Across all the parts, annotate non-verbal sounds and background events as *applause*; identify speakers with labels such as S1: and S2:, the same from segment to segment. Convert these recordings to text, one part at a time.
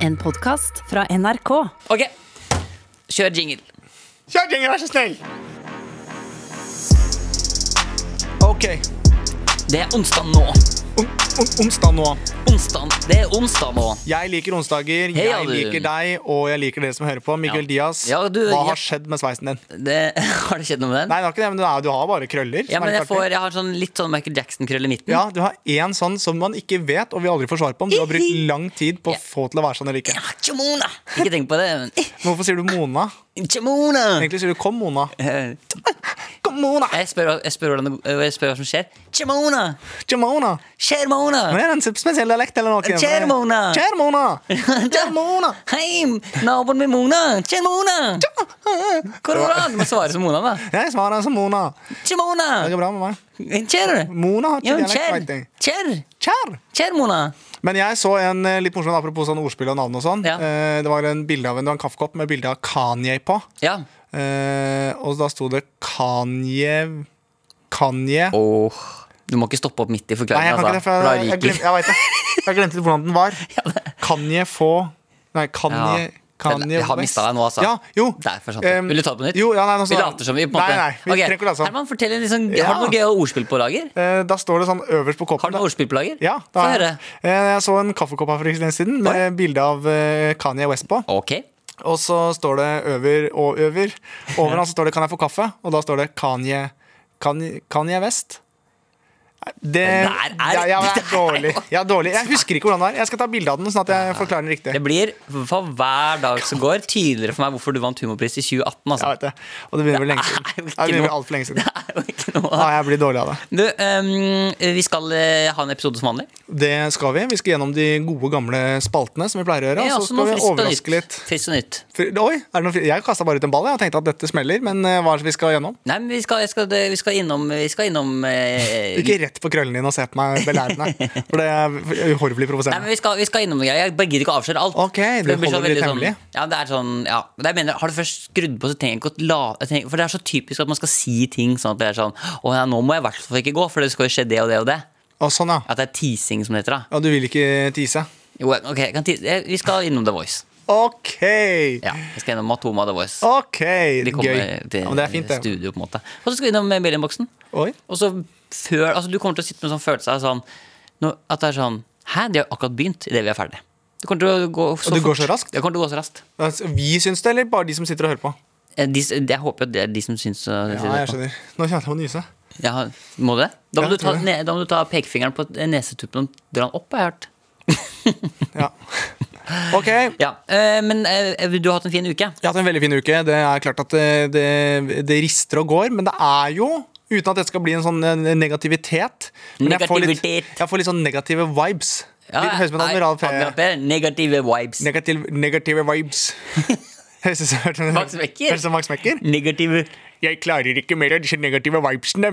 S1: En podkast fra NRK.
S2: Ok, kjør jingle.
S3: Kjør jingle, vær så snill! OK.
S2: Det er onsdag nå.
S3: On on onsdag nå.
S2: Onsdag, det er onsdag nå.
S3: Jeg liker onsdager,
S2: Hei,
S3: jeg liker deg, og jeg liker dere som hører på. Miguel
S2: Ja.
S3: Diaz,
S2: Ja, du-
S3: hva
S2: har
S3: har skjedd med sveisen din?
S2: Det, *laughs* har det skjedd noe med den?
S3: Nei, det har ikke det, men du, er, du har bare krøller.
S2: Ja, men jeg, får, jeg har sånn, litt sånn Michael Jackson-krøll i midten.
S3: Ja, du har én sånn som man ikke vet, og vi aldri får svar på om du har brukt lang tid på å få til å være sånn eller ikke.
S2: Ja! Ikke tenk på det. men-
S3: Hvorfor sier du Mona?
S2: Tjomona!
S3: Egentlig sier du Kom, Mona.
S2: Eh,
S3: Kom, Mona!
S2: Jeg spør, jeg, spør, hvordan det- jeg spør hva som skjer. Jamona.
S3: Jamona.
S2: Skjer Mona!
S3: Men er det en spesiell dialekt eller noe?
S2: Kjære Mona.
S3: Kjære Mona. *laughs*
S2: Hei, naboen min Mona! Kjell Mona! Hvor er det? Du må svare som Mona, da.
S3: Jeg svarer som Mona.
S2: Kjell Mona!
S3: Det går bra med meg.
S2: Kjell!
S3: Mona har
S2: Ja,
S3: ikke dialekt,
S2: Kjell!
S3: vet jeg. Kjær.
S2: Mona!
S3: Men jeg så en eh, litt morsom apropos sånn ordspill og navn og sånn.
S2: Ja.
S3: Eh, Det var en bilde av en, var en kaffekopp med bilde av Kanye på.
S2: Ja.
S3: Eh, og da sto det Kanye Kanye
S2: Oh, du må ikke stoppe opp midt i
S3: Nei,
S2: forklaringen.
S3: jeg ikke det,
S2: altså,
S3: for jeg, jeg,
S2: ryker
S3: jeg det. Jeg glemte hvordan den var. *laughs* Kanye få Nei, Kanye
S2: Ja.
S3: Kanye
S2: Jeg har mista deg nå, altså.
S3: Ja, jo.
S2: Derfor.
S3: Um,
S2: Vil du ta det på nytt?
S3: Jo, ja, nei,
S2: Vi later som vi på en måte
S3: Nei, nei, vi
S2: Ok,
S3: trenger ikke late som.
S2: Herman, fortell en liksom,
S3: Ja.
S2: Har du noe gøy ordspill på lager?
S3: Eh, Da står det sånn øverst på
S2: Har du noe ordspill på lager?
S3: Ja,
S2: Få høre.
S3: eh, jeg så en kaffekopp her for en stund siden med bilde av eh, Kanye West på.
S2: Ok.
S3: Og så står det over og over. Over han så står det 'Kan jeg få kaffe?' Og da står det Kanye Kanye, Kanye West. Det,
S2: er-
S3: ja, det er dårlig. Jeg er dårlig. Jeg husker ikke hvordan det er. Jeg skal ta bilde av den, sånn at jeg forklarer den riktig.
S2: Det blir for hver dag som går, tydeligere for meg hvorfor du vant humorpris i 2018.
S3: Jeg
S2: Altså.
S3: vet det. Og det begynner vel lenge siden. *laughs*
S2: Det er
S3: begynner
S2: noe-
S3: altfor lenge siden.
S2: Det er ikke noe
S3: Nei, jeg blir dårlig av det.
S2: Du, um, vi skal eh, ha en episode som vanlig.
S3: Det skal vi. Vi skal gjennom de gode, gamle spaltene som vi pleier å gjøre.
S2: Ja,
S3: Og så skal vi overraske litt.
S2: Friskt og nytt.
S3: Oi, er det noe Jeg kasta bare ut en ball. Jeg har tenkt at dette smeller, men eh, hva er det vi skal gjennom?
S2: Nei, men vi skal, jeg skal, vi skal innom, vi skal innom eh,
S3: Ikke rett på krøllene dine og se på meg belærende. For det er uhorvelig
S2: Nei,
S3: provoserende.
S2: men vi skal, vi skal innom noe. Jeg bare gidder ikke å avsløre alt.
S3: Ok, du
S2: det
S3: holder det litt
S2: veldig
S3: hemmelig.
S2: Sånn, ja, det er sånn ja. det er mener, Har du først skrudd på, så trenger jeg ikke å la For det er så typisk at man skal si ting sånn at det er sånn Å ja, nå må jeg i hvert fall ikke gå, for det skal jo skje det og det og det.
S3: Og sånn, ja.
S2: At det er teasing, som det heter. da
S3: ja. Du vil ikke tease?
S2: Jo, ok, eh, Vi skal innom The Voice.
S3: Ok!
S2: Ja, Vi skal innom Matoma The Voice.
S3: Ok,
S2: De kommer
S3: Gøy.
S2: til
S3: Ja, det er fint, det.
S2: studio, på en måte. Og så skal vi innom Mailinnboksen. Og så før Altså, du kommer til å sitte med en sånn følelse av sånn At det er sånn Hæ, de har akkurat begynt idet vi er ferdig. Det kommer til å gå så
S3: Og det går så raskt?
S2: Det kommer til å gå så raskt.
S3: Altså, Vi syns det, eller bare de som sitter og hører på?
S2: Eh, De, jeg håper at det er de som syns uh,
S3: Ja, jeg skjønner. Nå kjenner jeg på å nyse.
S2: Ja, må det? Da må,
S3: Ja,
S2: du ta, ne, da må du ta pekefingeren på nesetuppen og dra den opp, har jeg hørt. *laughs*
S3: Ja. Ok.
S2: Ja, eh, Men eh, du har hatt en fin uke.
S3: Jeg har hatt en veldig fin uke. Det er klart at det, det, det rister og går, men det er jo Uten at det skal bli en sånn eh, negativitet. Men jeg får litt, jeg får litt sånn negative vibes. litt høres ut som Admiral P.
S2: P. Negative vibes.
S3: Negativ, negative vibes. *laughs* Høres ut som
S2: Max Mekker. Negative
S3: Jeg klarer ikke mer av disse negative vibesene.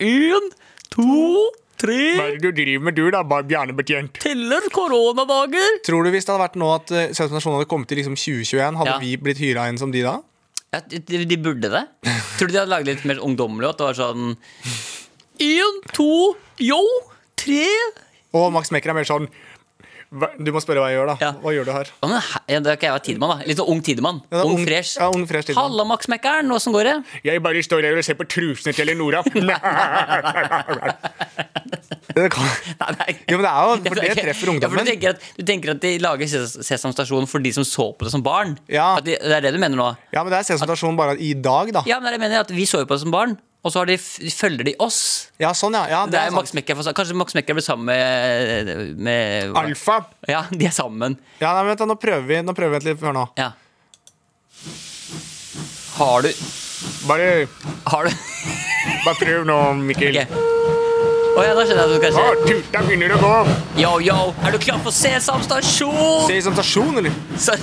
S2: En, to, tre
S3: Hva er det du driver med, du, da, bjernebetjent?
S2: Teller koronadager.
S3: Tror du hvis det hadde vært nå at uh, Nasjonen hadde kommet til liksom 2021, hadde
S2: Ja.
S3: vi blitt hyra inn som de da?
S2: Ja, de, de burde det. Tror du de hadde laget litt mer ungdommelig? At det var sånn En, to, yo, tre
S3: Og Max Mekker er mer sånn Du må spørre hva jeg gjør, da.
S2: Ja.
S3: Hva gjør du her?
S2: Ja, men ja, Da kan jeg var tidemann. da Litt sånn ung tidemann.
S3: Ja, er
S2: ung,
S3: ung-
S2: fresh.
S3: ja, ung, fresh tidemann.
S2: Halla, Max Mekkern, åssen går det?
S3: Jeg bare står her og ser på trusene til Eleonora. *laughs* det kan,
S2: Nei, nei.
S3: jo, men det er jo For det treffer
S2: Ja, for du, tenker at, du tenker at de lager Ses- Sesam Stasjon for de som så på det som barn?
S3: Ja.
S2: De, det er det du mener nå?
S3: Ja, men det er sensasjon bare i dag, da.
S2: Ja, men det er det jeg mener at Vi så jo på det som barn, og så har de, følger de oss.
S3: Ja, sånn, ja. ja
S2: Det er
S3: er
S2: Max Mekker, Kanskje Max Mekker ble sammen med, med
S3: Alfa.
S2: Ja, de er sammen.
S3: Ja, nei, vent, nå prøver vi Nå prøver vi et litt. Hør nå.
S2: Ja. Har du
S3: Bare,
S2: Har du *laughs*
S3: bare prøv nå, Mikkel.
S2: Ok. Oh, ja, da skjønner jeg at du skal
S3: Å,
S2: Oh,
S3: tuta begynner å gå.
S2: Yo, yo, er du klar for Sesam Stasjon?
S3: Se som stasjon, eller?
S2: Så-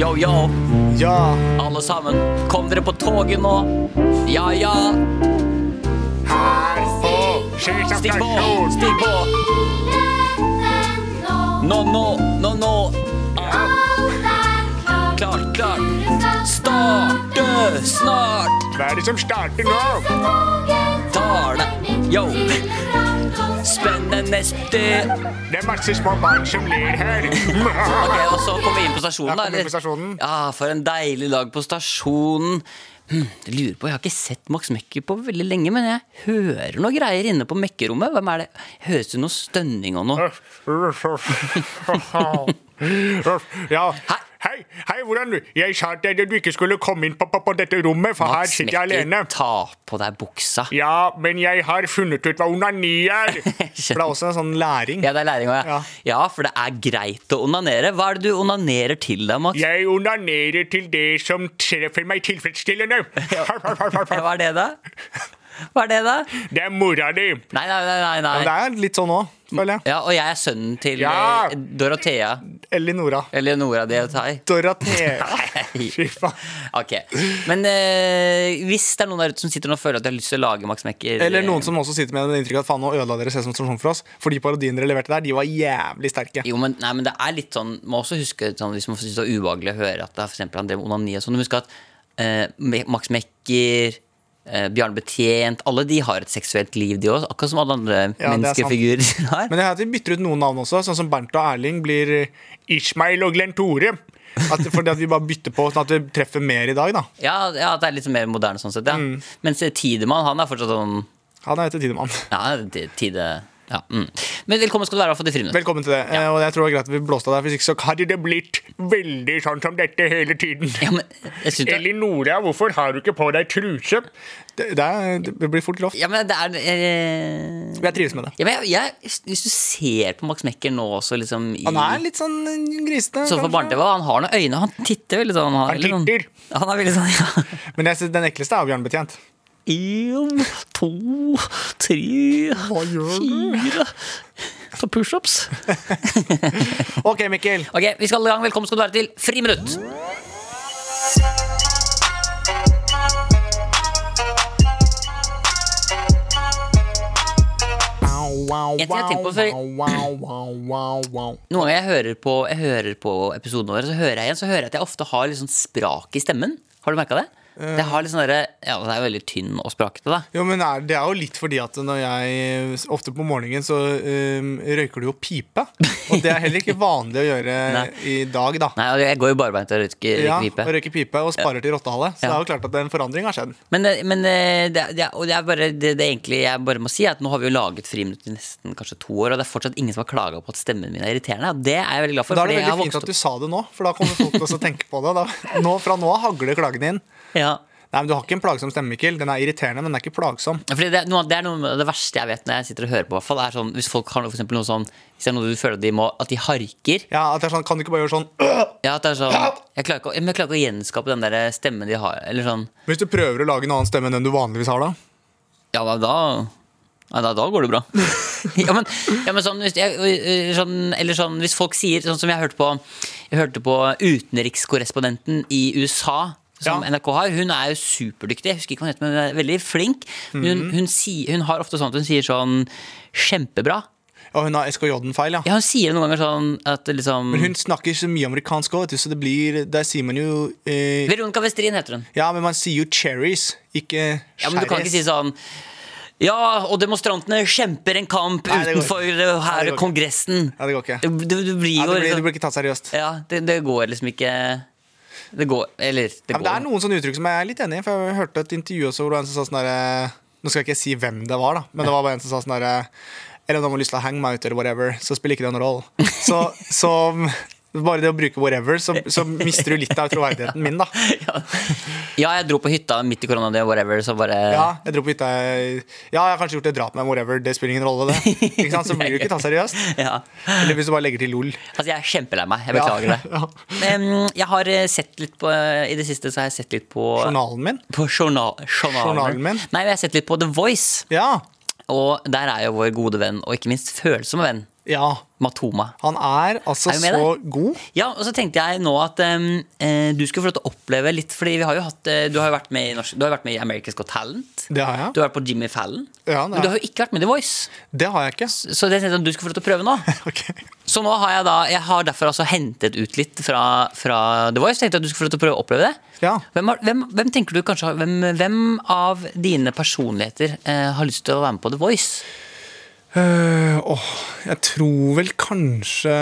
S2: Yo, yo,
S3: Ja.
S2: alle sammen. Kom dere på toget nå? Ja, ja.
S3: Her Sesam
S2: Stig på, stig på. Nå, nå, nå, nå. Klart, klart. Starte snart.
S3: Hva er det som starter nå?
S2: Dale. Yo. Spennende neste
S3: Det er masse små barn som ler her. *laughs*
S2: Ok, og så kommer vi inn på stasjonen, da. eller?
S3: på stasjonen.
S2: Ja, for en deilig dag på stasjonen. Hm, jeg lurer på, jeg har ikke sett Max Mekker på veldig lenge, men jeg hører noe greier inne på mekkerommet. Hvem er det? Høres det noe stønning og noe? *laughs*
S3: Ja. Hei, hei, hvordan Jeg sa til deg at du ikke skulle komme inn på, på, på dette rommet, for her sitter jeg alene.
S2: ta på deg buksa.
S3: Ja, men jeg har funnet ut hva onani er. *laughs* For det er også en sånn læring.
S2: Ja, det er læring også, ja.
S3: Ja.
S2: ja. For det er greit å onanere. Hva er det du onanerer til da, Max?
S3: Jeg onanerer til det som treffer meg tilfredsstillende. *laughs*
S2: Hva er det, da? Hva er det, da?
S3: Det er mora di.
S2: Nei, nei, nei. nei,
S3: det er litt sånn òg, føler jeg.
S2: Ja, Og jeg er sønnen til
S3: Ja.
S2: eh, Dorothea.
S3: Elinora.
S2: Elinora Deotai.
S3: Dorothea. *laughs* Fy faen.
S2: Ok, Men eh, hvis det er noen der ute som sitter og føler at de har lyst til å lage Max Mekker
S3: Eller noen som også sitter med det inntrykket at faen, nå ødela dere Sesam Stasjon for oss. For de parodiene dere leverte der, de var jævlig sterke.
S2: Jo, men, nei, men det er litt sånn Må også huske sånn, Hvis man synes det er ubehagelig å høre at det er for eksempel han drev med onani og sånn Husk at eh, Max Mekker eh, Bjarne Betjent Alle de har et seksuelt liv, de òg. Akkurat som alle andre
S3: Ja, er
S2: menneskefigurer har.
S3: Men det er at vi bytter ut noen navn også, sånn som Bernt og Erling blir Ishmael og Glenn Tore. At, fordi at vi bare bytter på, sånn at vi treffer mer i dag, da.
S2: ja, ja, det er litt mer moderne sånn sett, ja.
S3: Mm.
S2: Mens eh, Tidemann, han er fortsatt sånn
S3: Han heter Tidemann.
S2: Ja, tide ja, mm. Men velkommen skal du være for de friminutt.
S3: Velkommen til det. Eh, Og jeg tror det er greit at vi blåste av deg, hvis ikke så hadde det blitt veldig sånn som dette hele tiden.
S2: Ja, men jeg synes det,
S3: Elinora, hvorfor har du ikke på deg truse? Det, det, er, det blir fort grovt.
S2: ja, men det er eh,
S3: Jeg trives med det.
S2: ja, men jeg, jeg, Hvis du ser på Max Mekker nå også, liksom i
S3: Han er litt sånn grisete.
S2: Så for barne-TV, han har noen øyne. Han titter veldig sånn.
S3: Han
S2: veldig sånn-
S3: titter.
S2: Han er veldig sånn, ja. *laughs*
S3: Men jeg synes den ekleste er jo Bjørn
S2: En, to, tre, fire Ta pushups. *laughs*
S3: Ok, Mikkel.
S2: Ok, vi skal i gang. Velkommen skal du være til Friminutt.
S3: Wow,
S2: Jeg tenker på
S3: wow.
S2: Noen ganger jeg hører på, jeg hører på episodene våre, så hører jeg igjen, så hører jeg at jeg ofte har litt sånn sprak i stemmen. Har du merka det? Det sånn der, Ja, det er jo veldig tynn og sprakete, da.
S3: Jo, men Det er jo litt fordi at når jeg Ofte på morgenen så um, røyker du jo pipe. Og det er heller ikke vanlig å gjøre *laughs* i dag, da.
S2: Nei, og Jeg går jo barbeint og røyker
S3: Ja,
S2: pipe.
S3: og røyker pipe og sparer til rottehale. Så
S2: Ja.
S3: det er jo klart at en forandring har skjedd.
S2: Men, eh, men eh, det, det, og det er bare det, det egentlig jeg bare må si, er at nå har vi jo laget Friminutt i nesten kanskje to år, og det er fortsatt ingen som har klaga på at stemmen min er irriterende. Og det er jeg veldig glad for.
S3: Da er det veldig fint at du sa det nå, for da kommer folk til å tenke på det. Da, nå, fra nå av hagler klagen din.
S2: Ja.
S3: Nei, men Du har ikke en plagsom stemme, Mikkel. Den er irriterende, men den er ikke plagsom.
S2: Fordi det, noe, det er noe av det verste jeg vet når jeg sitter og hører på. fall, er sånn, Hvis folk har noe, for noe sånn Hvis det er noe du føler de, må, at de harker
S3: Ja, at det er sånn, Kan du ikke bare gjøre sånn
S2: ja, at det er sånn, jeg, klarer ikke, jeg klarer ikke å gjenskape den der stemmen de har. Eller sånn
S3: Hvis du prøver å lage en annen stemme enn den du vanligvis har, da?
S2: Ja, da, da ja, da, da går det bra. *laughs* ja, men, ja, men sånn, hvis jeg, sånn, eller sånn, hvis folk sier Sånn som jeg hørte på Jeg hørte på utenrikskorrespondenten i USA. Som
S3: Ja.
S2: NRK har. Hun er jo superdyktig. Jeg husker ikke hva hun heter, men hun er veldig flink. Hun,
S3: Mhm.
S2: hun, si, hun har ofte sånn at hun sier sånn Kjempebra.
S3: Og hun har SKJ-en feil, ja.
S2: Ja, hun sier noen ganger sånn at liksom
S3: Men hun snakker så mye amerikansk òg, så det blir Der sier man jo eh,
S2: Veronica Westrin heter hun.
S3: Ja, men man sier jo cherries, ikke cherries.
S2: Ja, men du kan ikke si sånn ja, og demonstrantene kjemper en kamp
S3: Nei,
S2: utenfor uh,
S3: Nei, det.
S2: Kongressen.
S3: Ja, det går ikke.
S2: Du, du, du blir
S3: Ja,
S2: jo
S3: det, blir, det
S2: liksom-
S3: blir ikke tatt seriøst.
S2: Ja, det, det går liksom ikke Det går Eller, det
S3: Ja,
S2: går.
S3: det er noen sånne uttrykk som jeg er litt enig i. For jeg hørte et intervju også hvor det var en som sa sånn derre Nå skal jeg ikke si hvem det var, da, men det var bare en som sa sånn derre Eller om de har lyst til å hang meg ut, eller whatever, så spiller ikke det noen rolle. Så, så bare det å bruke whatever, så, så mister du litt av troverdigheten min, da. *laughs*
S2: Ja, jeg dro på hytta midt i korona, det whatever, så bare
S3: Ja, jeg dro på hytta Ja, jeg har kanskje gjort et drap med whatever, det spiller ingen rolle, det. Ikke sant? Så blir du ikke tatt seriøst. *laughs*
S2: Ja.
S3: Eller hvis du bare legger til LOL.
S2: Altså, jeg er kjempelei meg. Jeg beklager
S3: Ja,
S2: det.
S3: ja.
S2: Em, jeg har eh, sett litt på I det siste så har jeg sett litt på
S3: Journalen min.
S2: På journal, journalen.
S3: Journalen min?
S2: Nei, jeg har sett litt på The Voice.
S3: Ja.
S2: Og der er jo vår gode venn, og ikke minst følsomme venn,
S3: Ja.
S2: Matoma.
S3: Han er altså
S2: Er
S3: så god.
S2: Ja, og så tenkte jeg nå at um, du skulle få lov til å oppleve litt Fordi vi har jo hatt eh, Du har jo vært med i, norsk, du har vært med i America's Got Talent.
S3: Det har jeg.
S2: Du har vært på Jimmy Fallon.
S3: Ja,
S2: men du
S3: har
S2: jo ikke vært med i The Voice.
S3: Det har jeg ikke.
S2: Så det tenkte jeg at du skulle få lov til å prøve nå. *laughs*
S3: okay.
S2: Så nå har jeg da Jeg har derfor altså hentet ut litt fra, fra The Voice. Tenkte at du skulle få lov til å prøve å oppleve det.
S3: Ja.
S2: Hvem, har, hvem, hvem tenker du kanskje hvem, hvem av dine personligheter eh, har lyst til å være med på The Voice?
S3: Øh, åh, jeg tror vel kanskje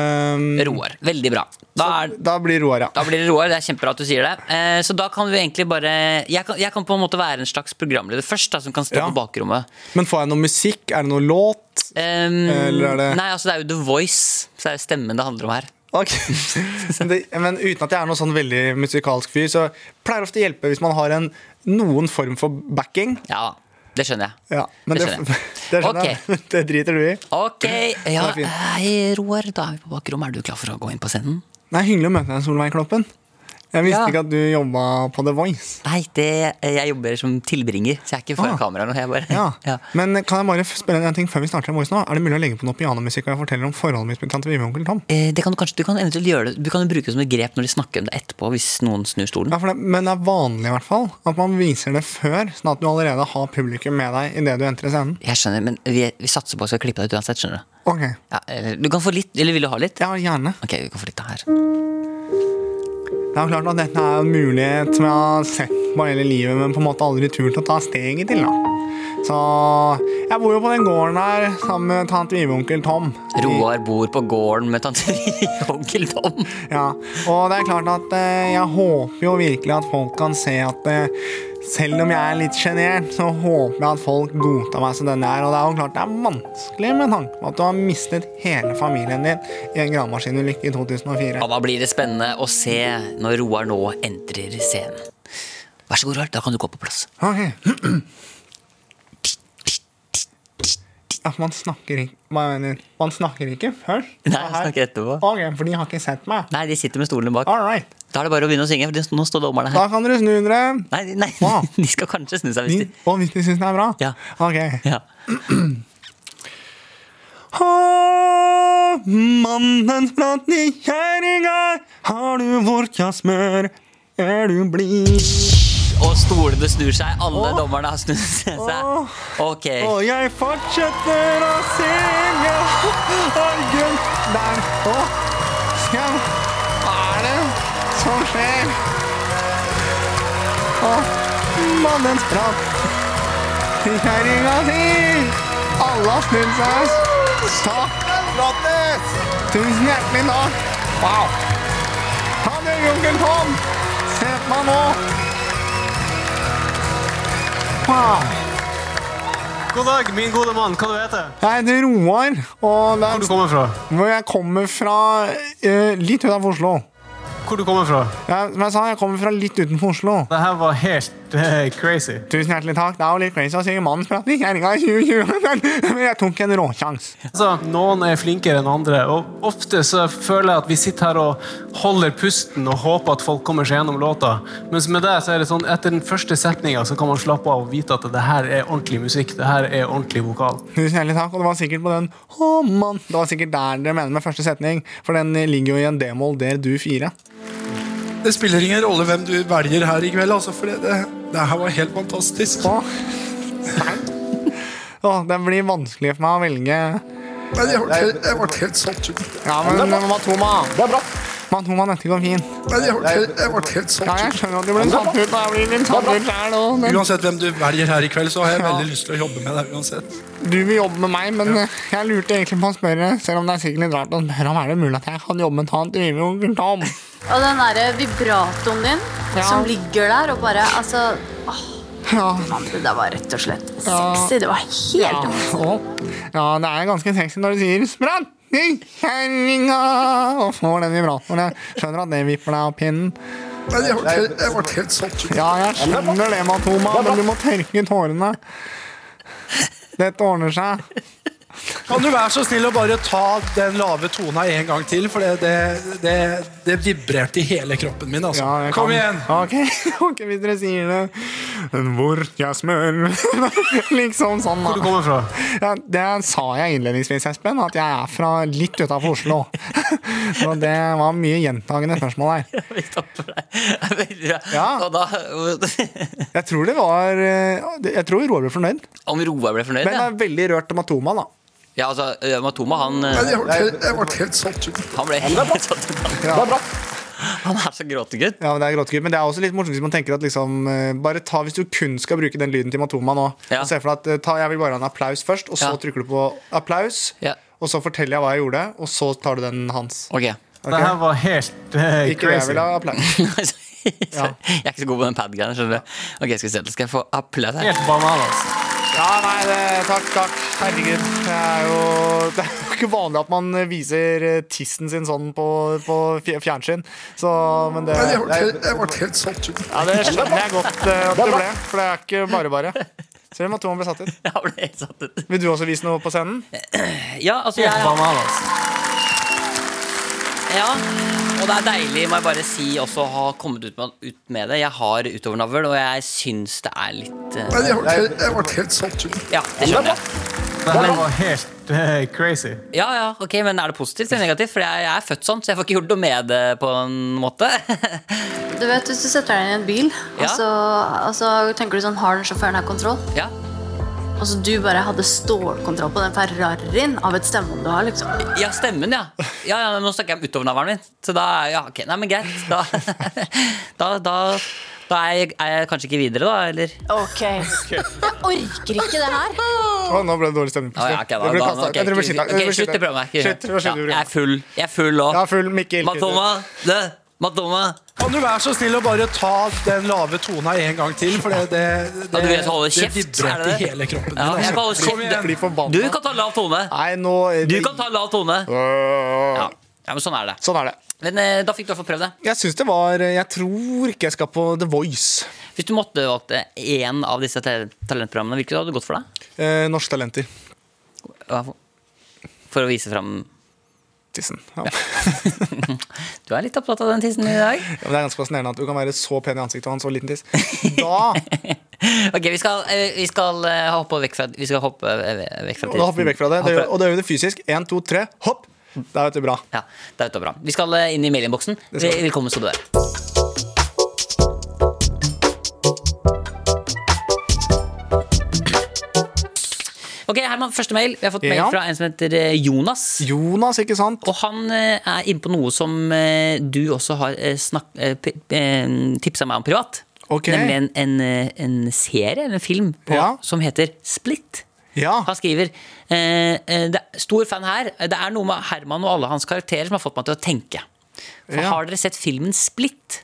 S3: mm,
S2: Roar. Veldig bra. Da, er,
S3: Da blir Roar, ja.
S2: da blir det Roar. Det er kjempebra at du sier det. Uh, så da kan vi egentlig bare jeg kan, jeg kan på en måte være en slags programleder først, da, som kan stå
S3: Ja.
S2: på bakrommet.
S3: Men får jeg noe musikk? Er det noe låt?
S2: Um,
S3: Eller er det-
S2: Nei, altså det er jo The Voice. Så er det stemmen det handler om her.
S3: Ok. *laughs* men, uten at jeg er noen sånn veldig musikalsk fyr, så pleier det ofte å hjelpe hvis man har en, noen form for backing.
S2: Ja, det skjønner jeg.
S3: Ja, men
S2: Det
S3: det,
S2: skjønner *laughs* jeg.
S3: det, skjønner jeg. *laughs* Det driter du i.
S2: Ok, ja, Roar, da er vi på bakrommet. Er du klar for å gå inn på scenen?
S3: Er hyggelig å møte deg, Solveig Kloppen. Jeg visste
S2: Ja.
S3: ikke at du jobba på The Voice.
S2: Nei, det, jeg jobber som tilbringer, så jeg er ikke foran
S3: Ah.
S2: kamera nå. Jeg bare,
S3: Ja.
S2: ja.
S3: Men kan jeg bare spørre en ting før vi starter The Voice nå? Er det mulig å legge på noe pianomusikk og jeg forteller om forholdet mitt til tante Vivi og onkel Tom?
S2: Eh, Det kan du kanskje, du kan eventuelt gjøre det Du kan bruke det som et grep når de snakker om det etterpå, hvis noen snur stolen.
S3: Ja, for det, men det er vanlig i hvert fall at man viser det før, sånn at du allerede har publikum med deg idet du entrer scenen.
S2: Jeg skjønner, men vi, vi satser på at vi skal klippe det ut uansett. skjønner Du
S3: Ok,
S2: ja, eller, Du kan få litt, eller vil du ha litt?
S3: ja, gjerne.
S2: Ok, vi kan få litt her.
S3: Det er klart at dette er en mulighet som jeg har sett på hele livet, men på en måte aldri turt å ta steget til. da. Så jeg bor jo på den gården her sammen med tante Vive og onkel Tom.
S2: Roar bor på gården med tante Vive og onkel Tom.
S3: Ja, og det er klart at eh, jeg håper jo virkelig at folk kan se at eh, selv om jeg er litt sjenert, så håper jeg at folk godtar meg som den jeg er. Og det er jo klart det er vanskelig med tanke på at du har mistet hele familien din i en gravemaskinulykke i 2004.
S2: Ja, Da blir det spennende å se når Roar nå entrer scenen. Vær så god, Roar. Da kan du gå på plass.
S3: Ok. Ja, man snakker ikke? Man snakker ikke først?
S2: Nei, jeg snakker etterpå.
S3: Ok, for de har ikke sett meg?
S2: Nei, de sitter med stolene bak.
S3: All right.
S2: Da er det bare å begynne å synge, for nå står dommerne
S3: Da
S2: her.
S3: kan dere snu dere.
S2: Nei, nei,
S3: Wow. *laughs*
S2: de skal kanskje snu seg hvis de
S3: og hvis de syns det er bra?
S2: Ja.
S3: Ok.
S2: ja. *clears throat*
S3: Prat i kjerringa, har du vorka smør, er du blid?
S2: Og stolene snur seg. Alle
S3: Åh.
S2: dommerne har snudd seg.
S3: Åh.
S2: Ok.
S3: Og jeg fortsetter å synge Argen der Å, det som skjer? Å, mannens prat i kjerringa si. Alle har snudd seg. Takk. Tusen hjertelig takk. Wow. Han er onkel Tom. Se på meg nå. Wow.
S4: God dag, min gode mann. Hva du heter
S3: Jeg heter Roar, og der,
S4: Hvor du
S3: er
S4: kommer fra?
S3: hvor jeg kommer fra uh, litt utenfor Oslo.
S4: Hvor du kommer fra?
S3: Ja, som jeg sa, jeg kommer fra litt utenfor Oslo.
S4: Det her var helt uh, crazy.
S3: Tusen hjertelig takk. Det er jo litt crazy å synge mannens prat i kjerringa i 2020, men, jeg tok en råsjans.
S4: Altså, noen er flinkere enn andre, og ofte så føler jeg at vi sitter her og holder pusten og håper at folk kommer seg gjennom låta. Mens med det så er det sånn, etter den første setninga så kan man slappe av og vite at det her er ordentlig musikk. Det her er ordentlig vokal.
S3: Tusen hjertelig takk, og det var sikkert på den Å, mann. Det var sikkert der dere mener med første setning, for den ligger jo i en d-moll der du fire.
S5: Det spiller ingen rolle hvem du velger her i kveld, altså, for det, det, det her var helt fantastisk.
S3: Å, oh, den blir vanskelig for meg å velge
S5: Men jeg ble helt, helt satt ut.
S3: Ja, men Matoma Det er bra. Matoma, dette går fint.
S5: Men jeg ble, helt- jeg ble helt
S3: Ja, jeg skjønner at du ble satt ut. og Jeg blir litt satt ut der nå. men-
S5: Uansett hvem du velger her i kveld, så har jeg
S3: Ja.
S5: veldig lyst til å jobbe med deg uansett.
S3: Du vil jobbe med meg, men eh, jeg lurte egentlig på å spørre, selv om det er sikkert litt rart å spørre om er det mulig at jeg kan jobbe med tante Vivi og onkel Tom.
S6: Og den derre vibratoen din
S3: Ja.
S6: som ligger der og bare Altså åh,
S3: Ja,
S6: mann, det der var rett og slett
S3: Ja.
S6: sexy. Det var helt
S3: ja, og, ja, det er ganske sexy når du sier 'spratt i kjerringa' og får den vibratoren. Jeg skjønner at det vipper deg av pinnen.
S5: Men jeg ble, helt- jeg ble helt satt ut.
S3: Ja, jeg skjønner det, Matoma, men du må tørke tårene. Dette ordner seg.
S5: Kan du være så snill å bare ta den lave tona en gang til, for det, det, det, det vibrerte i hele kroppen min. Altså.
S3: Ja,
S5: Kom
S3: kan-
S5: igjen!
S3: Ok, *laughs* ok, hvis dere sier det. Hvor jeg smør Liksom sånn.
S4: Hvor du kommer fra?
S3: Ja, det sa jeg innledningsvis, Espen, at jeg er fra litt utafor Oslo. *laughs* Så det var mye gjentagende spørsmål her. *laughs*
S2: Det er bra.
S3: Ja. Jeg tror det var eh, Jeg tror Roar ble fornøyd.
S2: Om Roar ble fornøyd,
S3: Men jeg
S2: ja.
S3: er veldig rørt om Matoma, da.
S2: ja altså, eh, Matoma, han eh,
S5: Jeg ble helt, helt satt ut.
S2: Han ble helt satt ut.
S3: Ja. *laughs*
S2: Han er så gråtegutt.
S3: Ja, men det er gråtegutt. men det er også litt morsomt hvis man tenker at liksom eh, Bare ta hvis du kun skal bruke den lyden til Matoma nå.
S2: Ja.
S3: Og se for deg at eh, ta, Jeg vil bare ha en applaus først, og så
S2: Ja.
S3: trykker du på applaus.
S2: Ja.
S3: Og så forteller jeg hva jeg gjorde, og så tar du den hans.
S2: Ok.
S3: Okay?
S4: Det her var helt crazy
S3: Ikke det jeg vil ha applaus. *laughs*
S2: ja. Jeg er ikke så god på den pad-greia. Ok, skal vi se, Skal jeg få applaus her?
S4: Helt bananas.
S3: Ja, nei, det, takk, takk. Herregud. Det er jo det *laughs* ikke vanlig at man viser eh, tissen sin sånn på, på fjernsyn. Så, men det,
S5: Jeg ble helt, jeg ble helt satt ut.
S3: ja, det skjønner jeg godt eh, at det ble, for det er ikke bare bare. Ser du Tom ble satt ut? *laughs*
S2: Jeg ble helt satt ut.
S3: Vil du også vise noe på scenen? *clears throat*
S2: Ja, altså jeg, ja, og det er deilig, må jeg bare si, også å ha kommet ut med, ut med det. Jeg har utovernavl, og jeg syns det er litt eh,
S5: Jeg ble helt, jeg ble helt satt ut.
S2: Ja, det skjønner jeg.
S4: Det her var helt uh, *laughs* crazy.
S2: Ja, ja, ok, Men er det positivt eller negativt? For jeg, jeg er født sånn, så jeg får ikke gjort noe med det på en måte.
S6: Du vet, Hvis du setter deg inn i en bil,
S2: Ja.
S6: og, så, og så tenker du sånn Har den sjåføren her kontroll?
S2: ja.
S6: Altså, Du bare hadde stålkontroll på den Ferrarien av et stemmen du har. liksom
S2: ja, stemmen, ja. ja, ja men nå snakker jeg om utovernavlen min. Så da, ja, ok, nei, men greit. Da, *laughs* da, da, da er, jeg, er jeg kanskje ikke videre, da, eller?
S6: Ok Jeg orker ikke det her.
S3: Å, nå ble det dårlig stemning.
S2: Å, ja, ok, da,
S3: Det ble
S2: da,
S3: kastet.
S2: ok,
S3: Jeg tror vi
S2: ok,
S3: skifter-
S2: ok,
S3: jeg tror
S2: Slutt å
S3: skifter.
S2: prøve meg.
S3: Slutt,
S2: Ja,
S3: du?
S2: jeg er full. Jeg er full òg.
S3: Ja, full Mikkel.
S2: Matoma! Det, Matoma!
S5: Kan du være så snill å bare ta den lave tona en gang til? For det, det, det,
S2: Ja, du vet å holde kjeft,
S5: det
S2: er det
S5: vibrerte
S2: det?
S5: i hele kroppen din.
S2: Ja, jeg kan holde
S3: Kom
S2: kjeft.
S3: igjen, bli forbanna.
S2: Du kan ta lav tone.
S3: Nei, nå
S2: Du kan ta lav tone. Ja, ja men sånn er det.
S3: Sånn er det.
S2: Men eh, da fikk du i hvert fall prøvd det.
S3: Jeg syns det var Jeg tror ikke jeg skal på The Voice.
S2: Hvis du måtte valgte én av disse talentprogrammene, hvilket hadde gått for deg?
S3: Eh, Norske Talenter.
S2: For- å vise fram
S3: Tissen. Ja. *laughs*
S2: Du er litt opptatt av den tissen i dag.
S3: Ja, men det er ganske fascinerende at du kan være så pen i ansiktet og ha en så liten tiss. Da, *laughs*
S2: Ok, vi skal, eh, vi skal eh, hoppe vekk fra Vi skal hoppe eh, vekk fra
S3: tissen. da hopper vi vekk fra det. det og da gjør vi det fysisk. Én, to, tre, hopp! Det er du bra.
S2: Ja, det er ute bra. Vi skal eh, inn i mailinnboksen. Velkommen skal du være. Ok, Herman, første mail. Vi har fått mail
S3: Ja.
S2: fra en som heter eh, Jonas.
S3: Jonas, ikke sant?
S2: Og han eh, er inne på noe som eh, du også har eh, snakk, eh, p- eh, tipsa meg om privat.
S3: Ok.
S2: Nemlig en, en, eh, en serie, eller en film, på,
S3: Ja.
S2: som heter Split.
S3: Ja.
S2: Han skriver eh, eh, Stor fan her. Det er noe med Herman og alle hans karakterer som har fått meg til å tenke. For
S3: Ja.
S2: Har dere sett filmen Splitt?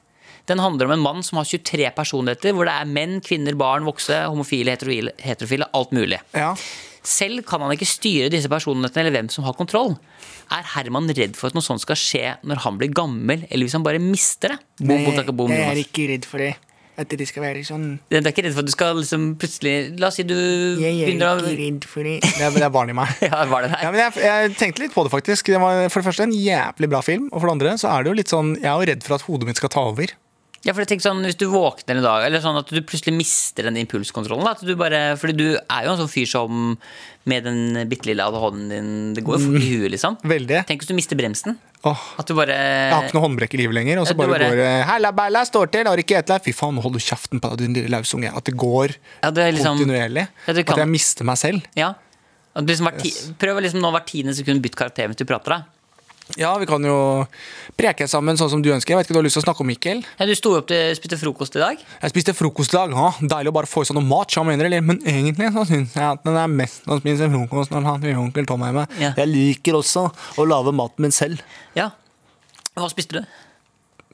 S2: Den handler om en mann som har 23 personligheter, hvor det er menn, kvinner, barn, voksne, homofile, heterofile, heterofile alt mulig.
S3: ja.
S2: Selv kan han ikke styre disse personlighetene eller hvem som har kontroll. Er Herman redd for at noe sånt skal skje når han blir gammel, eller hvis han bare mister det? Boom, boom, takka, jeg er
S3: ikke redd for det. At det skal være sånn
S2: Du er ikke redd for at du skal liksom plutselig La oss si du begynner å
S3: redd for det. Det er, det er barn i meg. *laughs*
S2: Ja, var det
S3: Ja, men jeg, jeg tenkte litt på det, faktisk. Det var for det første en jævlig bra film. Og for det andre så er det jo litt sånn Jeg er jo redd for at hodet mitt skal ta over.
S2: Ja, for jeg tenker sånn, Hvis du våkner en dag, eller sånn at du plutselig mister den impulskontrollen at du bare, Fordi du er jo en sånn fyr som med den bitte lille ADHD-en din Det går jo fort i huet, liksom.
S3: Veldig.
S2: Tenk hvis du mister bremsen.
S3: Åh,
S2: At du bare
S3: jeg har ikke noe håndbrekk i livet lenger. Og så bare,
S2: bare-
S3: går det Hella balla, står til, har ikke et deg. Fy faen, hold kjeften på deg, din lille lausunge. At det går
S2: Ja, det liksom-
S3: kontinuerlig.
S2: Ja, kan-
S3: At jeg mister meg selv.
S2: Ja. Liksom yes. prøv å liksom nå hvert tiende sekund bytte karakter mens du prater. da
S3: Ja, vi kan jo preke sammen sånn som du ønsker. Jeg vet ikke, Du har lyst til å snakke om Mikkel?
S2: ja, Du sto opp til spiste frokost i dag.
S3: Jeg spiste frokost i dag. Ja, Deilig å bare få i seg noe mat. Ja, mener, eller? Men egentlig så syns jeg at det er mest å spise frokost når han har onkel Tom er hjemme.
S2: Ja.
S3: Jeg liker også å lage maten min selv.
S2: Ja Hva spiste du?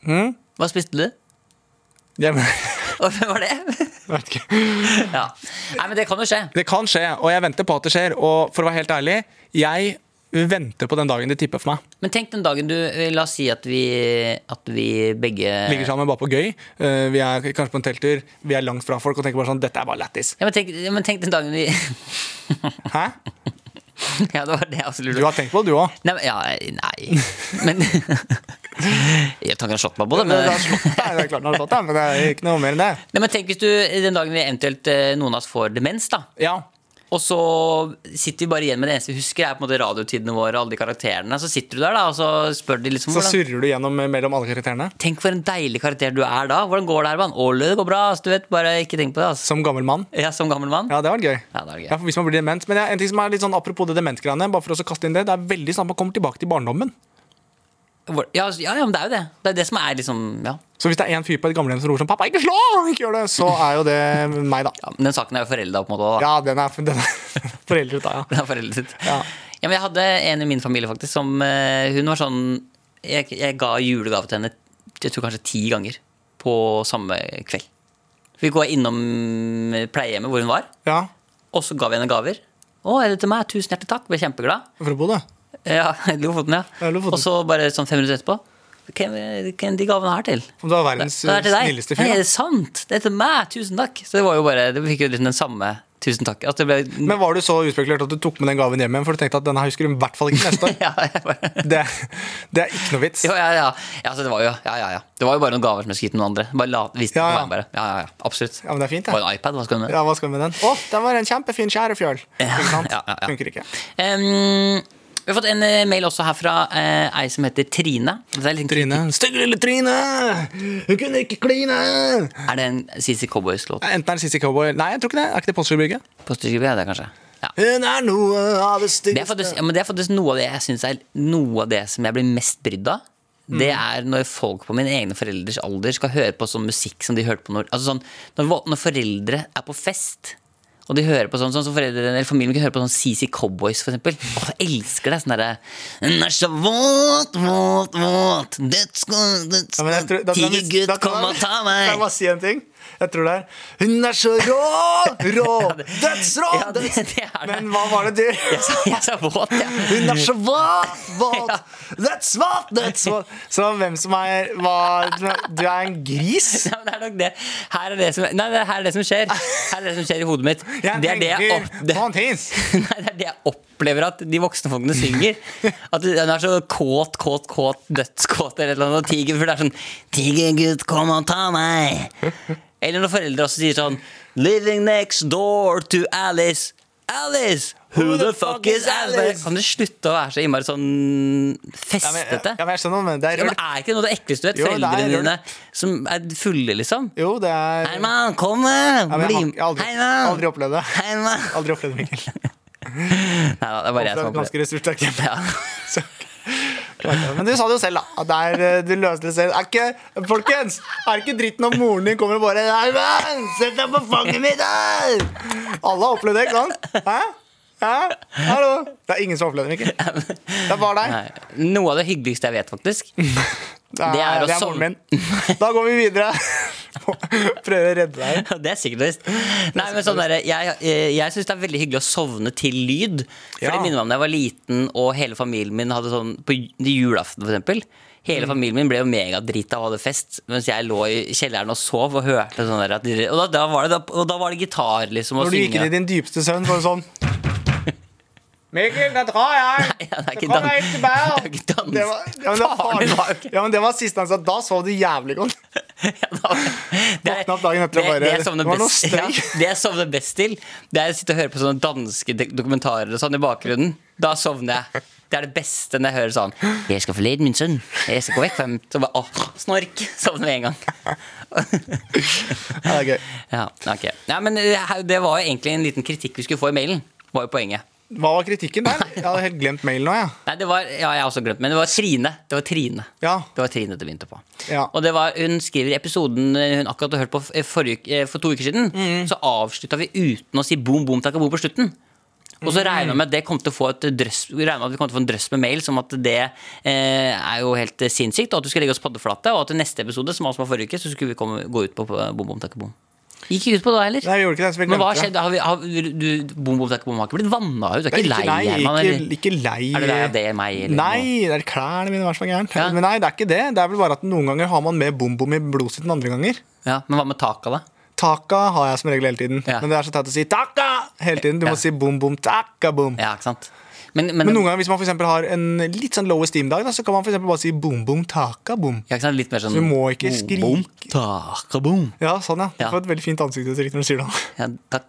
S3: Mm?
S2: Hva spiste du? *laughs* Og Hvem var det?
S3: vet ikke.
S2: Ja. Nei, men det kan jo skje.
S3: Det kan skje, og jeg venter på at det skjer. Og for å være helt ærlig, jeg venter på den dagen de tipper for meg.
S2: Men tenk den dagen du La oss si at vi, at vi begge
S3: Ligger sammen bare på gøy. Eh, Vi er kanskje på en telttur, vi er langt fra folk og tenker bare sånn Dette er bare lættis.
S2: Ja, men tenk, men tenk den dagen vi *laughs*
S3: Hæ? *laughs*
S2: Ja, det var det jeg også
S3: Du
S2: lurte på.
S3: har tenkt på det, du òg.
S2: Nei, ja, nei. Men *laughs* Jeg tar ikke en shot på det, men,
S3: det er klart den har slått deg, men det er ikke noe mer enn det.
S2: Nei, men tenk hvis du den dagen vi eventuelt eh, noen av oss får demens, da.
S3: Ja,
S2: Og så sitter vi bare igjen med det eneste vi husker, er på en måte radiotidene våre alle de karakterene. Så sitter du der da, og så spør de liksom
S3: Så
S2: hvordan
S3: surrer du gjennom mellom alle karakterene.
S2: Tenk for en deilig karakter du er da. Hvordan går det her, mann? Ole, det går bra. Altså, du vet, Bare ikke tenk på det. Altså.
S3: Som gammel mann.
S2: Ja, Som gammel mann.
S3: Ja, det var gøy.
S2: Ja, det var gøy.
S3: Ja, hvis man blir dement Men er en ting som er litt sånn apropos det dementgreiene, bare for å kaste inn det, det er veldig snart at man kommer tilbake til barndommen.
S2: Ja, altså, ja, ja, men det er jo det. Det er det som er liksom Ja.
S3: Så hvis det er en fyr på et gamlehjem som roper sånn 'Pappa, ikke slå!' Ikke gjør det, så er jo det meg, da.
S2: ja men den saken er jo forelda, på en måte. Da.
S3: Ja, den er, den er *laughs* foreldret, da. Ja. *laughs*
S2: Den er foreldet.
S3: Ja.
S2: Ja, men jeg hadde en i min familie faktisk som eh, Hun var sånn jeg, jeg ga julegave til henne jeg tror kanskje ti ganger på samme kveld. Vi går innom pleiehjemmet hvor hun var,
S3: ja.
S2: og så ga vi henne gaver. 'Å, er det til meg? Tusen hjertelig takk.' Ble kjempeglad.
S3: For å bo Bodø.
S2: Ja, *laughs* Lofoten, ja.
S3: Ja, Lofoten.
S2: Og så bare sånn fem minutter etterpå Hvem er de gavene her til?
S3: Om du var verdens
S2: Det til
S3: snilleste fyr?
S2: Nei,
S3: er
S2: det sant? Det er til meg! Tusen takk. Så det var jo bare Det fikk jo liksom den samme tusen takk. Det ble
S3: Men var du så uspekulert at du tok med den gaven hjem igjen? For du tenkte at denne husker du i hvert fall ikke neste år? *laughs*
S2: ja, bare,
S3: Det, det er ikke noe vits.
S2: jo, ja, ja. ja, så det var jo ja, ja, ja. Det var jo bare noen gaver som jeg skulle gitt noen andre. Bare la, viste
S3: Ja, ja.
S2: bare. Ja, ja, ja. Absolutt.
S3: Ja, men det er fint,
S2: Og en iPad, hva skal du med?
S3: Ja, hva skal du med den? Å, den var en kjempefin skjærefjøl.
S2: Ja, ja, ja.
S3: Funker ikke.
S2: Em, vi har fått en eh, mail også her fra eh, ei som heter Trine. Er,
S3: Trine. Stygge lille Trine! Hun kunne ikke kline!
S2: er det en CC Cowboys-låt?
S3: Enten er det Sissy Cowboy Nei, jeg tror ikke det. Er ikke det Postgirobygget?
S2: Postgirobygget, er det kanskje. Ja.
S3: Hun er noe av det
S2: Det er,
S3: styggeste
S2: faktisk, ja, men det er faktisk noe av det jeg synes er noe av det som jeg blir mest brydd av. Det
S3: Mm.
S2: er når folk på mine egne foreldres alder skal høre på sånn musikk som de hørte på når, altså sånn, når, når foreldre er på fest. Og de hører på sånn, sånn som foreldrene eller familien kan høre på sånn CC Cowboys, for eksempel. Å, jeg elsker det. Sånn derre er våt, våt, våt. Tigergutt, kom og ta
S3: Kan jeg
S2: meg.
S3: bare si en ting? Jeg tror det er Hun er så rå! Rå! *laughs* Dødsrå!
S2: Ja, det- det det.
S3: Men hva var det du *laughs*
S2: Jeg sa, jeg sa våt, ja.
S3: Hun er så våt! *laughs* Våt! Dødsvåt! Dødsvåt! Så hvem som er hva, Du er en gris?
S2: Nei, det er nok det. Her er det som, nei, det, her er det som skjer. Her er det som skjer i hodet mitt.
S3: Jeg
S2: Det er det jeg, opp, det, nei, det er det jeg opplever at de voksne folkene synger. At hun er så kåt, kåt, kåt, dødskåt eller noe. Tiger, for det er sånn 'Tigergutt, kom og ta meg'. Eller når foreldre også sier sånn 'Living next door to Alice'. Alice! Who the fuck is Alice? Kan du slutte å være så innmari sånn festete?
S3: ja, men jeg skjønner, men det er
S2: Ja, men. Er ikke noe av det ekleste du vet?
S3: Jo,
S2: Foreldrene dine som er fulle, liksom.
S3: Jo, det er
S2: Herman, kom!
S3: ja, men
S2: Bli
S3: har, har aldri, aldri opplevd det.
S2: Herman!
S3: Aldri opplevd det, Mikkel. *laughs*
S2: Nei da, det er bare jeg
S3: som
S2: som
S3: et
S2: har
S3: ganske ressurssterkt hjem.
S2: ja. *laughs*
S3: Men du sa det jo selv, da. At det er, eh, du løste det selv. Er ikke, folkens, er ikke dritt når moren din kommer og bare Nei, men, Sett deg på fanget mitt! der!» Alle har opplevd det, ikke sant? Hæ? Hæ? Hallo? Det er ingen som har opplevd det, Mikkel. Det er bare deg.
S2: Noe av det hyggeligste jeg vet, faktisk. *laughs*
S3: Det er,
S2: Det er
S3: det er moren min. Da går vi videre. Prøver å redde deg.
S2: Det er sikkert. Nei, men sånn der, Jeg, jeg, jeg syns det er veldig hyggelig å sovne til lyd. For
S3: Ja.
S2: det minner meg om da jeg var liten og hele familien min hadde sånn På julaften, for eksempel. Hele
S3: Mm.
S2: familien min ble jo megadrita og hadde fest, mens jeg lå i kjelleren og sov og hørte sånn der de, Og da, da, var det, og da var det gitar, liksom, og
S3: Når du gikk inn i din dypeste søvn, var det sånn *laughs* Mikkel, da drar jeg!
S2: Ja, det er ikke dans-
S3: jeg ikke bær.
S2: det er ikke dans.
S3: Det var, ja, men det var Ja, men det var siste han sa. Da sov du jævlig godt. *laughs*
S2: Ja, da- det er-
S3: dagen etter
S2: det- det jeg sovner
S3: det
S2: best- ja, Det jeg sovner best til, det er å sitte og høre på sånne danske dokumentarer og sånn i bakgrunnen. Da sovner jeg. Det er det beste når jeg hører sånn 'Jeg skal forlede min sønn. Jeg skal gå vekk fra ham.' Så bare åh, snork. *laughs* Sovner med en gang.
S3: Ja, det er gøy. *laughs*
S2: Ja, okay. Ja, men det var jo egentlig en liten kritikk vi skulle få i mailen. Var jo poenget.
S3: Hva var kritikken der? Jeg hadde helt glemt mailen nå, Ja.
S2: Nei, det var, ja, jeg har også glemt, men det var Trine. Det var Trine.
S3: Ja.
S2: Det var Trine det begynte på.
S3: Ja.
S2: Og det var, hun skriver i episoden hun akkurat har hørt på f- forrige, eh, for to uker siden,
S3: Mm.
S2: så avslutta vi uten å si boom, boom, takka boom på slutten. Og så regna vi med at det kom til å få et drøss, vi regnet med at vi kom til å få en drøss med mail som at det eh, er jo helt eh, sinnssykt, og at du skal legge oss paddeflate, og at i neste episode, som altså var forrige uke, så skulle vi komme, gå ut på på boom, takk og boom. Gikk ikke ut på det heller.
S3: Nei, vi gjorde ikke det, så vi
S2: Men hva
S3: har
S2: skjedd? Har vi, har, du, boom, boom, takk, boom har ikke blitt vanna ut? Du er ikke lei,
S3: nei,
S2: Herman?
S3: ikke, ikke lei.
S2: Er det det, meg, eller
S3: Nei, det er klærne mine som er gærent.
S2: Ja.
S3: Men nei, det er ikke det. Det er vel bare at noen ganger har man mer bom-bom i blodet enn andre ganger.
S2: Ja, men hva med taka, da?
S3: Taka har jeg som regel hele tiden.
S2: Ja.
S3: Men det er så teit å si taka hele tiden. Du må si bom-bom, taka-bom.
S2: Ja, ikke sant? Men, men,
S3: Men noen ganger hvis man for har en litt sånn low esteem-dag, da, så kan man for bare si boom, boom, taka, boom.
S2: ja, sånn
S3: Så du må ikke
S2: boom,
S3: skrike.
S2: boom, taka, boom.
S3: Ja, sånn, ja. Du får et veldig fint ansiktsuttrykk når du sier det.
S2: Ja, takk.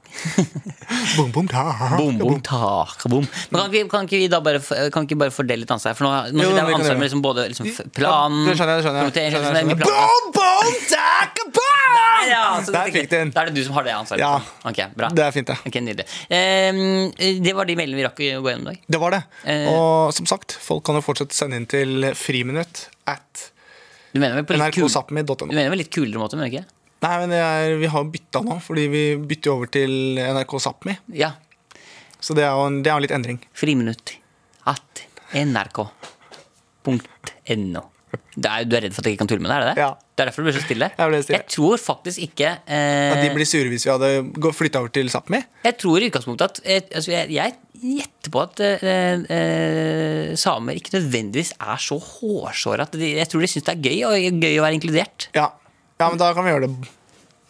S2: *laughs*
S3: Boom, boom, taka,
S2: Boom, boom, taka, boom. Men kan ikke, kan ikke vi da bare, kan ikke bare fordele litt ansvar? For nå, nå
S3: Jo, det kan
S2: ansvar med liksom både liksom, planen plan
S3: Ja, det skjønner jeg, det skjønner jeg. Skjønner jeg,
S2: liksom, er
S3: Boom, boom, taka, boom!
S2: Der, ja! Så
S3: Der fikk du den.
S2: Da er det du som har det ansvaret.
S3: Ja.
S2: Okay, Ok, bra.
S3: Det er fint, det.
S2: Ok, Nydelig. Eh, det var de meldingene vi rakk å gå gjennom i dag.
S3: Det var det.
S2: Eh.
S3: Og som sagt, folk kan jo fortsatt sende inn til friminutt at
S2: kul, du mener vel litt kulere måte, men ikke?
S3: Nei, men det er, vi har bytta nå, fordi vi bytter over til NRK Sápmi.
S2: Ja.
S3: Så det er jo en, det er en litt endring.
S2: Friminutt at nrk.no. Det er, du er redd for at jeg ikke kan tulle med det? er det det?
S3: Ja.
S2: Det er derfor du blir så stille?
S3: Jeg stille.
S2: Jeg tror faktisk ikke eh,
S3: At de blir sure hvis vi hadde flytta over til Sápmi.
S2: Jeg tror i utgangspunktet at Jeg, altså jeg, jeg gjetter på at eh, eh, samer ikke nødvendigvis er så hårsåre at de, Jeg tror de syns det er gøy, og gøy å være inkludert.
S3: Ja. ja, men da kan vi gjøre det.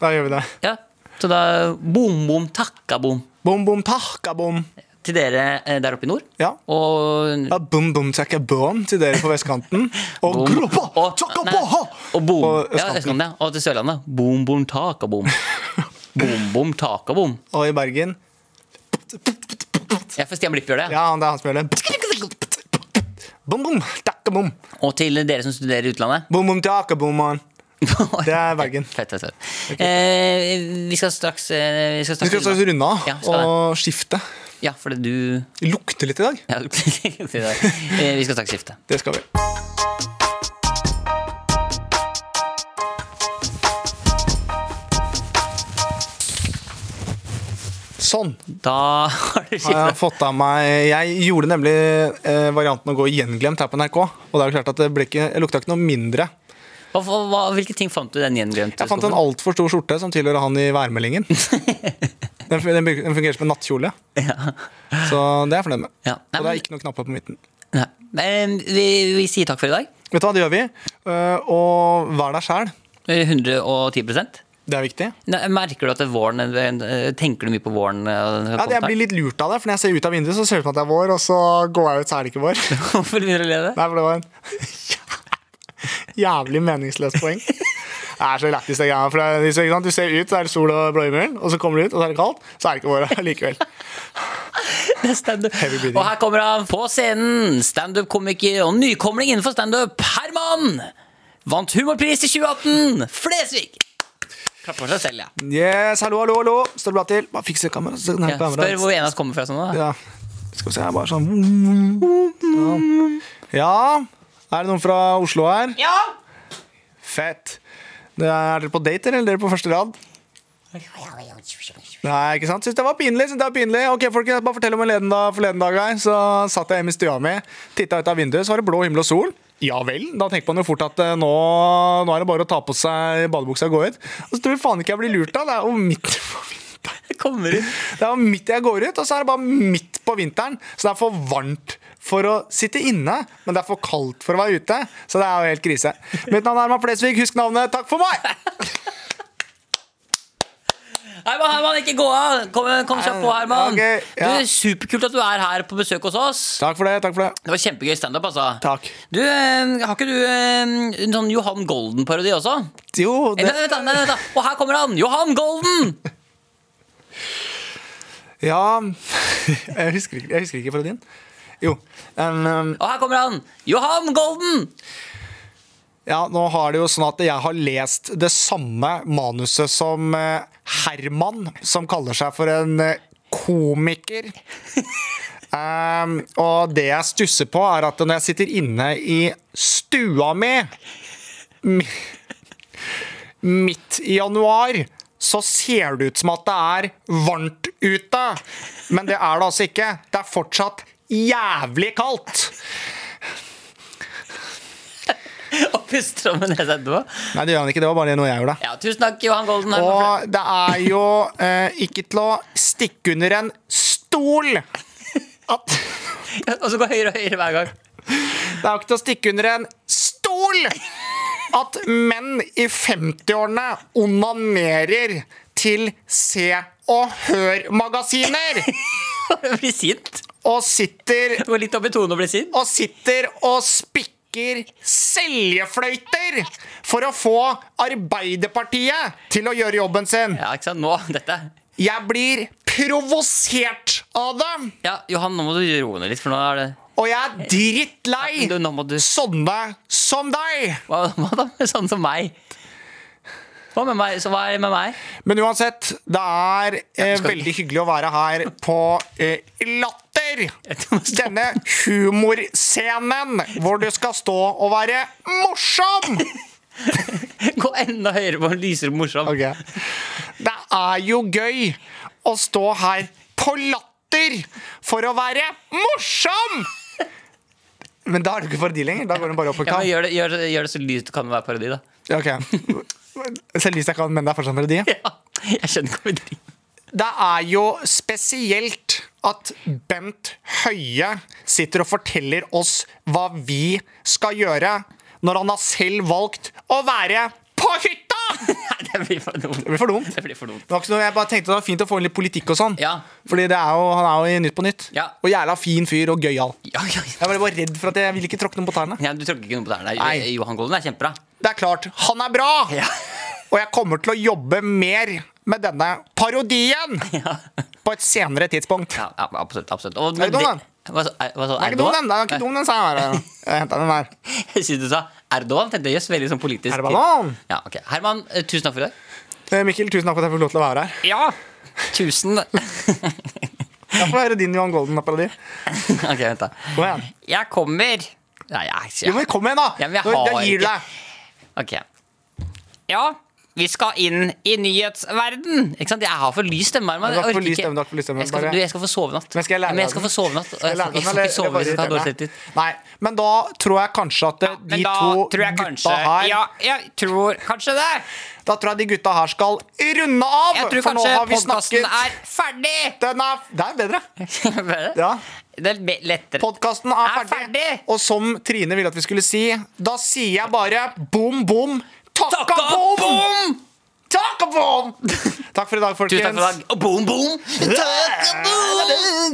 S3: Da gjør vi det.
S2: Ja, Så da bom, bom, takka, bom
S3: Bom, bom, takka, bom.
S2: til dere eh, der oppe i nord.
S3: Ja.
S2: Og
S3: Ja, bom, bom, takka, bom til dere på vestkanten. *laughs* Og
S2: Bom.
S3: gloppa, takka,
S2: nei,
S3: boha!
S2: Og boom.
S3: På
S2: Ja,
S3: østkanten.
S2: ja. Og til Sørlandet. Boom, boom, takka boom *laughs* Boom, boom, takka boom
S3: Og i Bergen
S2: Ja, for Stian Blipp gjør det.
S3: Ja, det er han som gjør det. Bom, bom, takka, bom.
S2: Og til dere som studerer i utlandet.
S3: Bom, bom, takka, bom, man. *laughs* Det er Bergen.
S2: Fett, fett, fett. Eh, vi skal straks eh, Vi skal
S3: Vi skal straks runde av
S2: Ja,
S3: og skifte.
S2: Ja, fordi du
S3: lukter litt i dag.
S2: ja, *laughs* eh, Vi skal straks skifte.
S3: Det skal vi. Sånn.
S2: Da har du
S3: har jeg fått av meg Jeg gjorde nemlig eh, varianten å gå gjenglemt her på NRK. Og det er jo klart at det ble ikke, lukta ikke noe mindre.
S2: Hva, hva, hvilke ting fant du den gjenglemte
S3: Jeg fant en altfor stor skjorte som tilhører han i værmeldingen. *laughs* Den, den, den fungerer som en nattkjole. Så det er jeg fornøyd med.
S2: Ja. Nei,
S3: Og det er ikke noen knapper på midten.
S2: Nei. Men vi, vi sier takk for i dag.
S3: Vet du hva, det gjør vi. Uh, og vær deg sjæl.
S2: Eh, 110
S3: Det er viktig.
S2: Merker du at det er våren eh, Tenker du mye på våren? eh,
S3: Ja, jeg blir litt lurt av det, for når jeg ser ut av vinduet, så ser det ut som at det er vår, og så går jeg ut, så er det ikke vår. *laughs*
S2: Hvorfor begynner du å le det?
S3: Nei, for det var en *laughs* jævlig meningsløst poeng. Det er så lættis, det greia. For Du ser ut, så er det sol og blå himmel, og så kommer du ut, og så er det kaldt. Så er det ikke vår *laughs* likevel.
S2: Og her kommer han på scenen, standup-komiker og nykomling innenfor standup, Herman! Vant humorpris i 2018, Flesvig! Klapper for seg selv, ja.
S3: Yes, hallo, hallo, hallo. Står det bra til? Bare fikse kamera. så den
S2: ja
S3: kamera.
S2: spør hvor en av oss kommer fra. sånn da
S3: Ja. Skal vi se, bare sånn Ja. ja. Er det noen fra Oslo her?
S2: Ja!
S3: Fett. Det Er dere på date, eller er dere på første rad? Nei, ikke sant? Syns det var pinlig. Synes det var pinlig. Ok, folkens, bare fortell om en leden dag, forleden dag her. Så satt jeg hjemme i stua mi, titta ut av vinduet, så var det blå himmel og sol. Ja vel. Da tenker man jo fort at eh, nå, nå er det bare å ta på seg badebuksa og gå ut. Og så tror jeg faen ikke jeg blir lurt av. Det er jo midt *laughs* på vinteren.
S2: Det.
S3: Det er midt jeg går ut, og så er det bare midt på vinteren. Så det er for varmt for å sitte inne, men det er for kaldt for å være ute. Så det er jo helt krise. Mitt navn er Herman Flesvig. Husk navnet. Takk for meg! *laughs*
S2: Herman, Herman, ikke gå av! Kom, kom kjapt på, Herman.
S3: Okay, ja.
S2: Du, Superkult at du er her på besøk hos oss.
S3: Takk for det. takk for det
S2: Det var kjempegøy standup, altså.
S3: Takk.
S2: Du, eh, Har ikke du eh, en sånn Johan Golden-parodi også?
S3: Jo,
S2: Nei,
S3: det,
S2: vent, da, nei, vent. Og her kommer han! Johan Golden! *laughs*
S3: ja *laughs* Jeg husker ikke, jeg husker ikke parodien. Jo. Um, um...
S2: Og her kommer han! Johan Golden!
S3: Ja, nå har det jo sånn at jeg har lest det samme manuset som eh, Herman, som kaller seg for en eh, komiker. um, *laughs* og det jeg stusser på, er at når jeg sitter inne i stua mi mi- midt i januar, så ser det ut som at det er varmt ute. Men det er det altså ikke. Det er fortsatt jævlig kaldt.
S2: Puster om en nesa etterpå.
S3: Nei, det gjør han ikke. Det var bare noe jeg gjorde.
S2: Ja, tusen takk, Johan Golden.
S3: Og det er jo eh, ikke til å stikke under en stol at
S2: Ja, Og så gå høyere og høyere hver gang.
S3: Det er jo ikke til å stikke under en stol at menn i 50-årene onanerer til Se og Hør-magasiner. *laughs*
S2: Blir sint.
S3: og sitter
S2: Går litt opp i tonen og blir sint.
S3: og sitter og spikker seljefløyter for å få Arbeiderpartiet til å gjøre jobben sin.
S2: Ja, ikke sant? Nå, dette
S3: Jeg blir provosert av det,
S2: Ja, Johan, nå må du roe ned litt, for nå er det
S3: og jeg er drittlei
S2: du, Nå du
S3: sånne som deg.
S2: Hva, hva da med sånn som meg? Hva med meg? Så hva er med meg?
S3: Men uansett, det er eh, veldig hyggelig å være her på eh, Latter. Denne humorscenen hvor du skal stå og være morsom. *laughs*
S2: Gå enda høyere på en lysere morsom.
S3: Okay. Det er jo gøy å stå her på Latter for å være morsom! Men da er det ikke parodi lenger. Da går den bare opp på
S2: Ja, men gjør, det, gjør, det, gjør det så lyst det kan være parodi, da.
S3: Ja, Selv hvis jeg kan, men det er fortsatt melodi?
S2: Ja, jeg skjønner hva vi driver
S3: Det er jo spesielt at Bent Høie sitter og forteller oss hva vi skal gjøre, når han har selv valgt å være på hytta! *laughs*
S2: Det blir for dumt.
S3: Det blir for dumt.
S2: Det blir for dumt.
S3: Det var ikke så, jeg bare tenkte det var fint å få inn litt politikk og sånn.
S2: Ja.
S3: Fordi det er jo, han er jo i Nytt på Nytt.
S2: Ja.
S3: Og jævla fin fyr og gøyal.
S2: Ja, ja,
S3: Jeg var bare redd for at jeg ville ikke tråkke noen på tærne.
S2: ja, Du tråkker ikke noen på tærne. Johan Golden er kjempebra.
S3: Det er klart, han er bra!
S2: Ja.
S3: Og jeg kommer til å jobbe mer med denne parodien *laughs* på et senere tidspunkt.
S2: Ja, ja, absolutt. absolutt. Og,
S3: Er det dum,
S2: Hva hva sa-
S3: Den er ikke dum, den. Den er ikke dum, den, sa jeg bare. *laughs* Jeg henta den der.
S2: Jeg synes du sa Erdogan. Tenkte jøss, veldig sånn politisk.
S3: Herman!
S2: Ja, ok. Herman, eh, tusen takk for i dag.
S3: Eh, Mikkel, tusen takk for at jeg fikk lov til å være her.
S2: Ja! Tusen. *laughs*
S3: Jeg får høre din Johan Golden-parodi.
S2: ok, vent, da.
S3: Kom igjen.
S2: Jeg kommer Nei, jeg,
S3: Jo, men kom igjen, da!
S2: Ja, men jeg
S3: Da- da gir du deg.
S2: Ok. Ja, vi skal inn i nyhetsverden. Ikke sant? Jeg har for lys stemme.
S3: Du
S2: Jeg orker ikke. Jeg skal, du, jeg skal få sove natt.
S3: Men skal jeg lære
S2: Ja, men jeg
S3: deg
S2: skal
S3: den?
S2: få sove natt.
S3: Skal
S2: Jeg,
S3: jeg
S2: jeg
S3: den,
S2: skal ikke sove hvis jeg har dårlig
S3: irritere deg?
S2: selvtillit.
S3: Nei, men da tror jeg kanskje at eh, de to gutta her
S2: Ja, jeg tror kanskje det.
S3: Da tror jeg de gutta her skal runde av.
S2: Jeg tror kanskje podkasten er ferdig.
S3: Den er, *laughs* Det er bedre. Ja.
S2: Det er lettere.
S3: Podkasten er,
S2: Er
S3: ferdig.
S2: ferdig.
S3: Og som Trine ville at vi skulle si, da sier jeg bare bom, bom, takka bom!
S2: bom!
S3: Takka bom! *laughs* Takk for i dag, folkens.
S2: Tusen takk for i dag. Og boom, boom. Takka boom.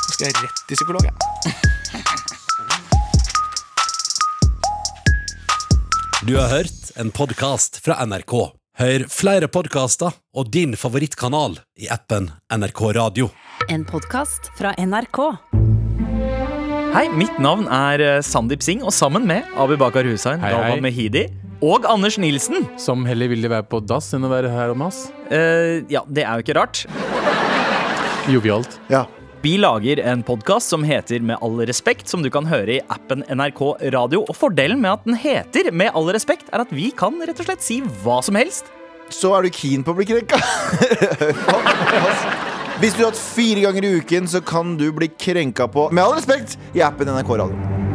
S3: Nå skal jeg rett til psykolog, jeg.
S7: Du har hørt en podkast fra NRK. Hør flere podkaster og din favorittkanal i appen NRK Radio.
S1: En podkast fra NRK.
S8: Hei, mitt navn er eh, Sandeep Singh, og sammen med Abu Bakar Hussein,
S9: Hei.
S8: Mehidi og Anders Nilsen
S9: Som heller ville være på dass enn å være her om oss.
S8: eh, Ja, det er jo ikke rart.
S9: Jovialt.
S3: Ja.
S8: Vi lager en podkast som heter Med all respekt, som du kan høre i appen NRK Radio. Og fordelen med at den heter Med all respekt, er at vi kan rett og slett si hva som helst.
S10: Så er du keen på å bli krenka. *laughs* Hvis du har hatt fire ganger i uken, så kan du bli krenka på Med all respekt i appen NRK Radio.